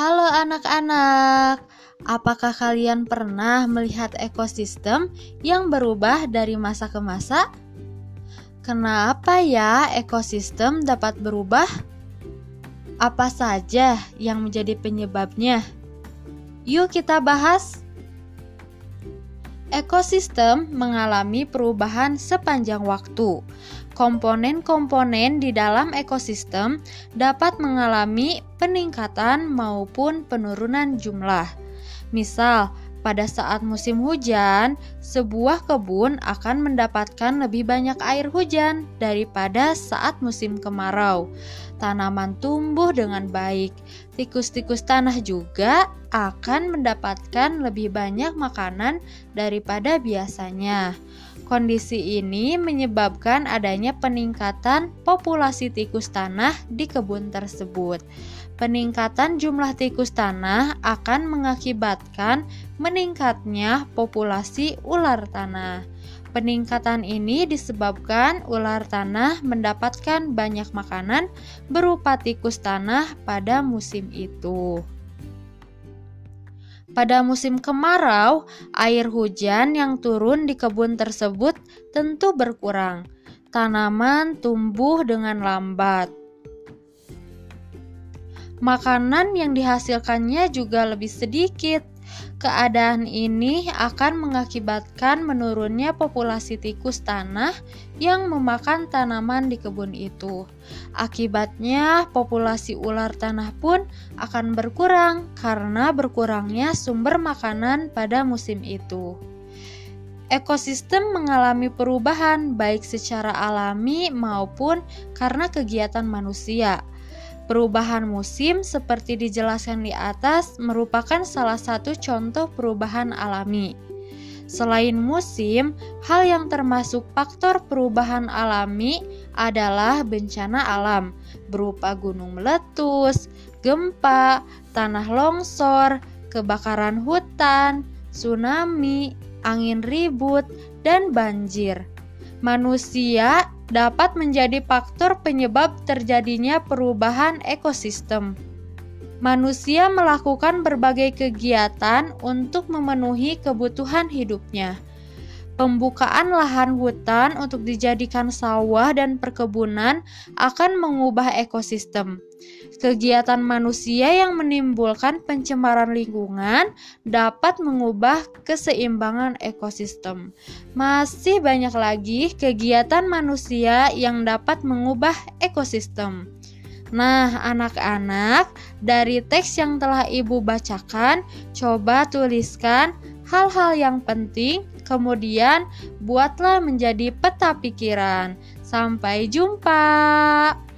Halo anak-anak, apakah kalian pernah melihat ekosistem yang berubah dari masa ke masa? Kenapa ya ekosistem dapat berubah? Apa saja yang menjadi penyebabnya? Yuk kita bahas. Ekosistem mengalami perubahan sepanjang waktu. Komponen-komponen di dalam ekosistem dapat mengalami peningkatan maupun penurunan jumlah. Misal, pada saat musim hujan, sebuah kebun akan mendapatkan lebih banyak air hujan daripada saat musim kemarau. Tanaman tumbuh dengan baik. Tikus-tikus tanah juga akan mendapatkan lebih banyak makanan daripada biasanya. Kondisi ini menyebabkan adanya peningkatan populasi tikus tanah di kebun tersebut. Peningkatan jumlah tikus tanah akan mengakibatkan meningkatnya populasi ular tanah. Peningkatan ini disebabkan ular tanah mendapatkan banyak makanan berupa tikus tanah pada musim itu. Pada musim kemarau, air hujan yang turun di kebun tersebut tentu berkurang. Tanaman tumbuh dengan lambat makanan yang dihasilkannya juga lebih sedikit. Keadaan ini akan mengakibatkan menurunnya populasi tikus tanah yang memakan tanaman di kebun itu. Akibatnya, populasi ular tanah pun akan berkurang karena berkurangnya sumber makanan pada musim itu. Ekosistem mengalami perubahan baik secara alami maupun karena kegiatan manusia. Perubahan musim seperti dijelaskan di atas merupakan salah satu contoh perubahan alami. Selain musim, hal yang termasuk faktor perubahan alami adalah bencana alam berupa gunung meletus, gempa, tanah longsor, kebakaran hutan, tsunami, angin ribut, dan banjir. Manusia dapat menjadi faktor penyebab terjadinya perubahan ekosistem. Manusia melakukan berbagai kegiatan untuk memenuhi kebutuhan hidupnya. Pembukaan lahan hutan untuk dijadikan sawah dan perkebunan akan mengubah ekosistem. Kegiatan manusia yang menimbulkan pencemaran lingkungan dapat mengubah keseimbangan ekosistem. Masih banyak lagi kegiatan manusia yang dapat mengubah ekosistem. Nah, anak-anak, dari teks yang telah Ibu bacakan, coba tuliskan hal-hal yang penting, kemudian buatlah menjadi peta pikiran. Sampai jumpa.